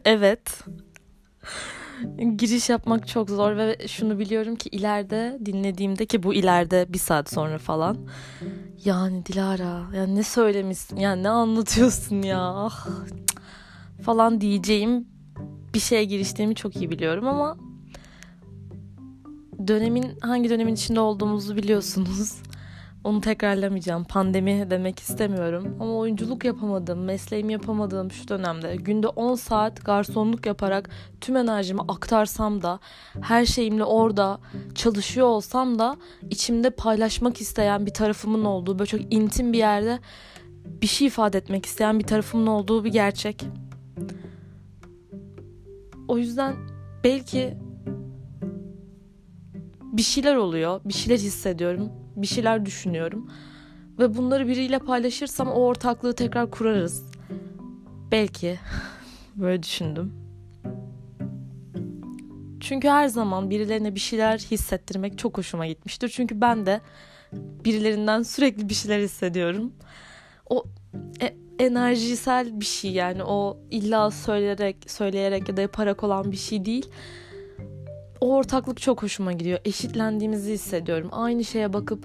evet. Giriş yapmak çok zor ve şunu biliyorum ki ileride dinlediğimde ki bu ileride bir saat sonra falan. Yani Dilara ya ne söylemişsin ya ne anlatıyorsun ya ah, falan diyeceğim bir şeye giriştiğimi çok iyi biliyorum ama dönemin hangi dönemin içinde olduğumuzu biliyorsunuz. Onu tekrarlamayacağım. Pandemi demek istemiyorum. Ama oyunculuk yapamadım, mesleğimi yapamadığım şu dönemde günde 10 saat garsonluk yaparak tüm enerjimi aktarsam da her şeyimle orada çalışıyor olsam da içimde paylaşmak isteyen bir tarafımın olduğu böyle çok intim bir yerde bir şey ifade etmek isteyen bir tarafımın olduğu bir gerçek. O yüzden belki bir şeyler oluyor, bir şeyler hissediyorum bir şeyler düşünüyorum. Ve bunları biriyle paylaşırsam o ortaklığı tekrar kurarız. Belki böyle düşündüm. Çünkü her zaman birilerine bir şeyler hissettirmek çok hoşuma gitmiştir. Çünkü ben de birilerinden sürekli bir şeyler hissediyorum. O e, enerjisel bir şey yani o illa söyleyerek söyleyerek ya da yaparak olan bir şey değil o ortaklık çok hoşuma gidiyor. Eşitlendiğimizi hissediyorum. Aynı şeye bakıp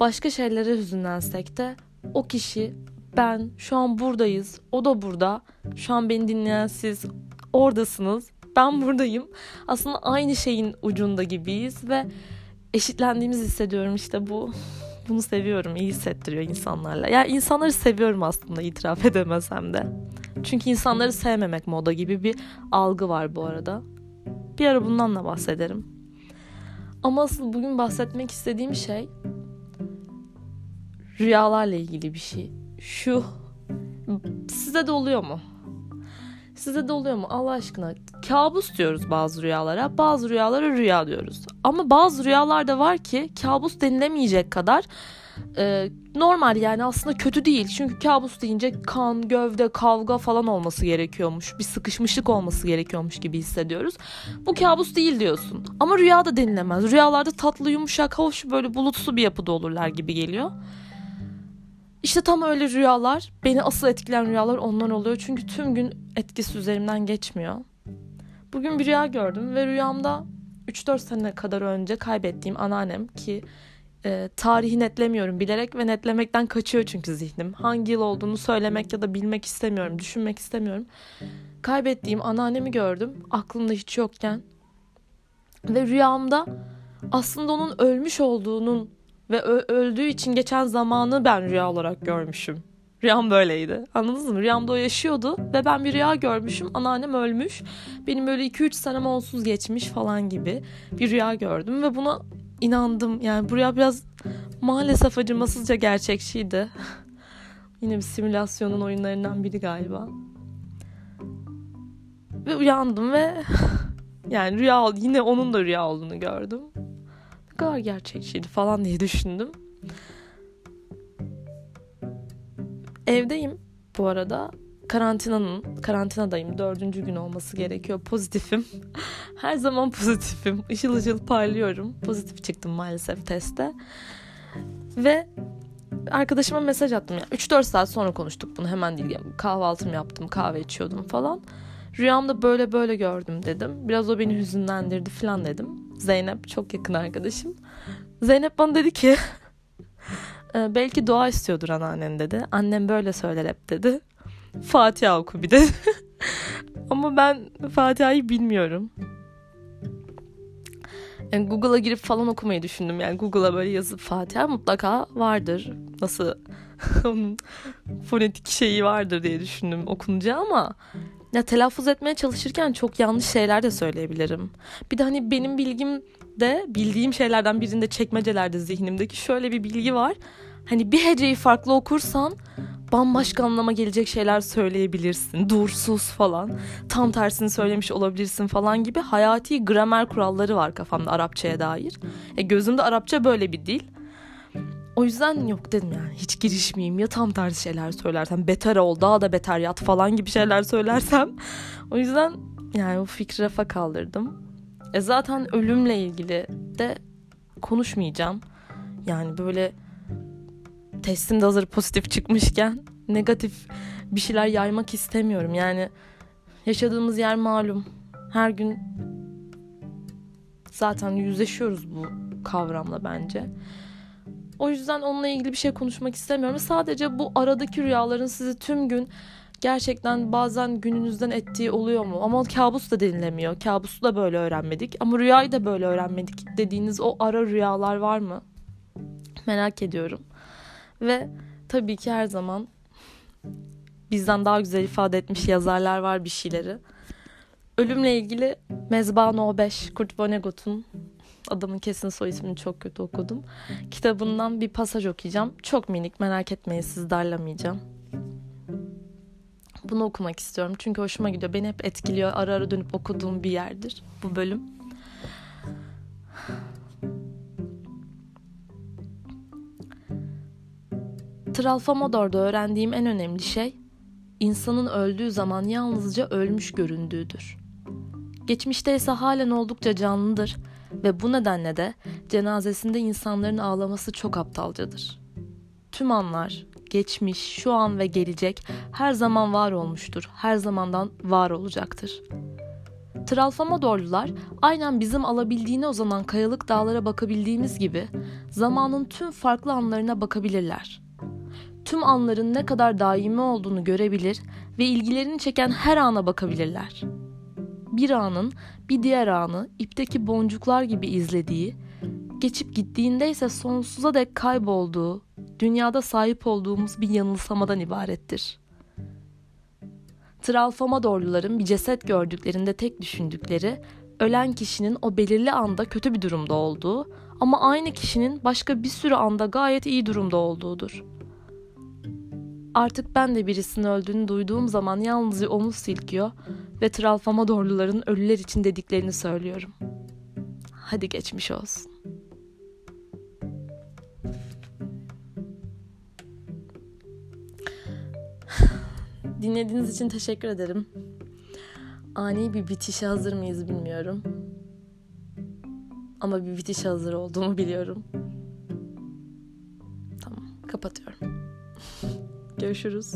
başka şeylere hüzünlensek de o kişi ben şu an buradayız. O da burada. Şu an beni dinleyen siz oradasınız. Ben buradayım. Aslında aynı şeyin ucunda gibiyiz ve eşitlendiğimizi hissediyorum işte bu. Bunu seviyorum. iyi hissettiriyor insanlarla. Ya yani insanları seviyorum aslında itiraf edemesem de. Çünkü insanları sevmemek moda gibi bir algı var bu arada. Bir ara bundan da bahsederim. Ama asıl bugün bahsetmek istediğim şey rüyalarla ilgili bir şey. Şu size de oluyor mu? Size de oluyor mu Allah aşkına? Kabus diyoruz bazı rüyalara, bazı rüyalara rüya diyoruz. Ama bazı rüyalar da var ki kabus denilemeyecek kadar e, normal yani aslında kötü değil. Çünkü kabus deyince kan, gövde, kavga falan olması gerekiyormuş. Bir sıkışmışlık olması gerekiyormuş gibi hissediyoruz. Bu kabus değil diyorsun. Ama rüya da denilemez. Rüyalarda tatlı, yumuşak, hoş böyle bulutsu bir yapıda olurlar gibi geliyor. İşte tam öyle rüyalar, beni asıl etkileyen rüyalar onlar oluyor. Çünkü tüm gün etkisi üzerimden geçmiyor. Bugün bir rüya gördüm ve rüyamda 3-4 sene kadar önce kaybettiğim anneannem ki e, tarihi netlemiyorum bilerek ve netlemekten kaçıyor çünkü zihnim. Hangi yıl olduğunu söylemek ya da bilmek istemiyorum, düşünmek istemiyorum. Kaybettiğim anneannemi gördüm aklımda hiç yokken. Ve rüyamda aslında onun ölmüş olduğunun ve öldüğü için geçen zamanı ben rüya olarak görmüşüm. Rüyam böyleydi. Anladınız mı? Rüyamda o yaşıyordu ve ben bir rüya görmüşüm. Anneannem ölmüş. Benim böyle 2-3 senem onsuz geçmiş falan gibi bir rüya gördüm ve buna inandım. Yani buraya biraz maalesef acımasızca gerçekçiydi. Yine bir simülasyonun oyunlarından biri galiba. Ve uyandım ve yani rüya yine onun da rüya olduğunu gördüm. Ne kadar gerçekçiydi falan diye düşündüm. Evdeyim bu arada karantinanın karantinadayım. Dördüncü gün olması gerekiyor. Pozitifim. Her zaman pozitifim. Işıl ışıl parlıyorum. Pozitif çıktım maalesef teste. Ve arkadaşıma mesaj attım yani 3-4 saat sonra konuştuk bunu. Hemen değil kahvaltımı yaptım kahve içiyordum falan. Rüyamda böyle böyle gördüm dedim. Biraz o beni hüzünlendirdi falan dedim. Zeynep çok yakın arkadaşım. Zeynep bana dedi ki ee, belki dua istiyordur anneannen dedi. Annem böyle söyler hep dedi. Fatiha oku bir de. Ama ben Fatiha'yı bilmiyorum. Yani Google'a girip falan okumayı düşündüm. Yani Google'a böyle yazıp Fatiha mutlaka vardır. Nasıl onun fonetik şeyi vardır diye düşündüm okunca ama ya telaffuz etmeye çalışırken çok yanlış şeyler de söyleyebilirim. Bir de hani benim bilgim de bildiğim şeylerden birinde çekmecelerde zihnimdeki şöyle bir bilgi var. Hani bir heceyi farklı okursan bambaşka anlama gelecek şeyler söyleyebilirsin. Dursuz falan. Tam tersini söylemiş olabilirsin falan gibi hayati gramer kuralları var kafamda Arapçaya dair. E gözümde Arapça böyle bir dil. O yüzden yok dedim yani hiç girişmeyeyim ya tam tersi şeyler söylersem beter ol daha da beter yat falan gibi şeyler söylersem. O yüzden yani o fikri rafa kaldırdım. E zaten ölümle ilgili de konuşmayacağım. Yani böyle testim de hazır pozitif çıkmışken negatif bir şeyler yaymak istemiyorum. Yani Yaşadığımız yer malum. Her gün zaten yüzleşiyoruz bu kavramla bence. O yüzden onunla ilgili bir şey konuşmak istemiyorum. Sadece bu aradaki rüyaların sizi tüm gün gerçekten bazen gününüzden ettiği oluyor mu? Ama kabus da denilemiyor. Kabusu da böyle öğrenmedik. Ama rüyayı da böyle öğrenmedik dediğiniz o ara rüyalar var mı? Merak ediyorum. Ve tabii ki her zaman bizden daha güzel ifade etmiş yazarlar var bir şeyleri. Ölümle ilgili Mezba No 5 Kurt Vonnegut'un adamın kesin soy ismini çok kötü okudum. Kitabından bir pasaj okuyacağım. Çok minik merak etmeyin siz darlamayacağım. Bunu okumak istiyorum çünkü hoşuma gidiyor. Beni hep etkiliyor. Ara ara dönüp okuduğum bir yerdir bu bölüm. Tralfamador'da öğrendiğim en önemli şey insanın öldüğü zaman yalnızca ölmüş göründüğüdür. Geçmişte ise halen oldukça canlıdır ve bu nedenle de cenazesinde insanların ağlaması çok aptalcadır. Tüm anlar, geçmiş, şu an ve gelecek her zaman var olmuştur, her zamandan var olacaktır. Tralfamadorlular aynen bizim alabildiğine uzanan kayalık dağlara bakabildiğimiz gibi zamanın tüm farklı anlarına bakabilirler. Tüm anların ne kadar daimi olduğunu görebilir ve ilgilerini çeken her ana bakabilirler. Bir anın bir diğer anı ipteki boncuklar gibi izlediği, geçip gittiğinde ise sonsuza dek kaybolduğu, dünyada sahip olduğumuz bir yanılsamadan ibarettir. Tralfamadorluların bir ceset gördüklerinde tek düşündükleri, ölen kişinin o belirli anda kötü bir durumda olduğu ama aynı kişinin başka bir sürü anda gayet iyi durumda olduğudur. Artık ben de birisinin öldüğünü duyduğum zaman yalnızca omuz silkiyor ve Tralfamadorluların ölüler için dediklerini söylüyorum. Hadi geçmiş olsun. Dinlediğiniz için teşekkür ederim. Ani bir bitişe hazır mıyız bilmiyorum. Ama bir bitişe hazır olduğumu biliyorum. Tamam, kapatıyorum. Görüşürüz.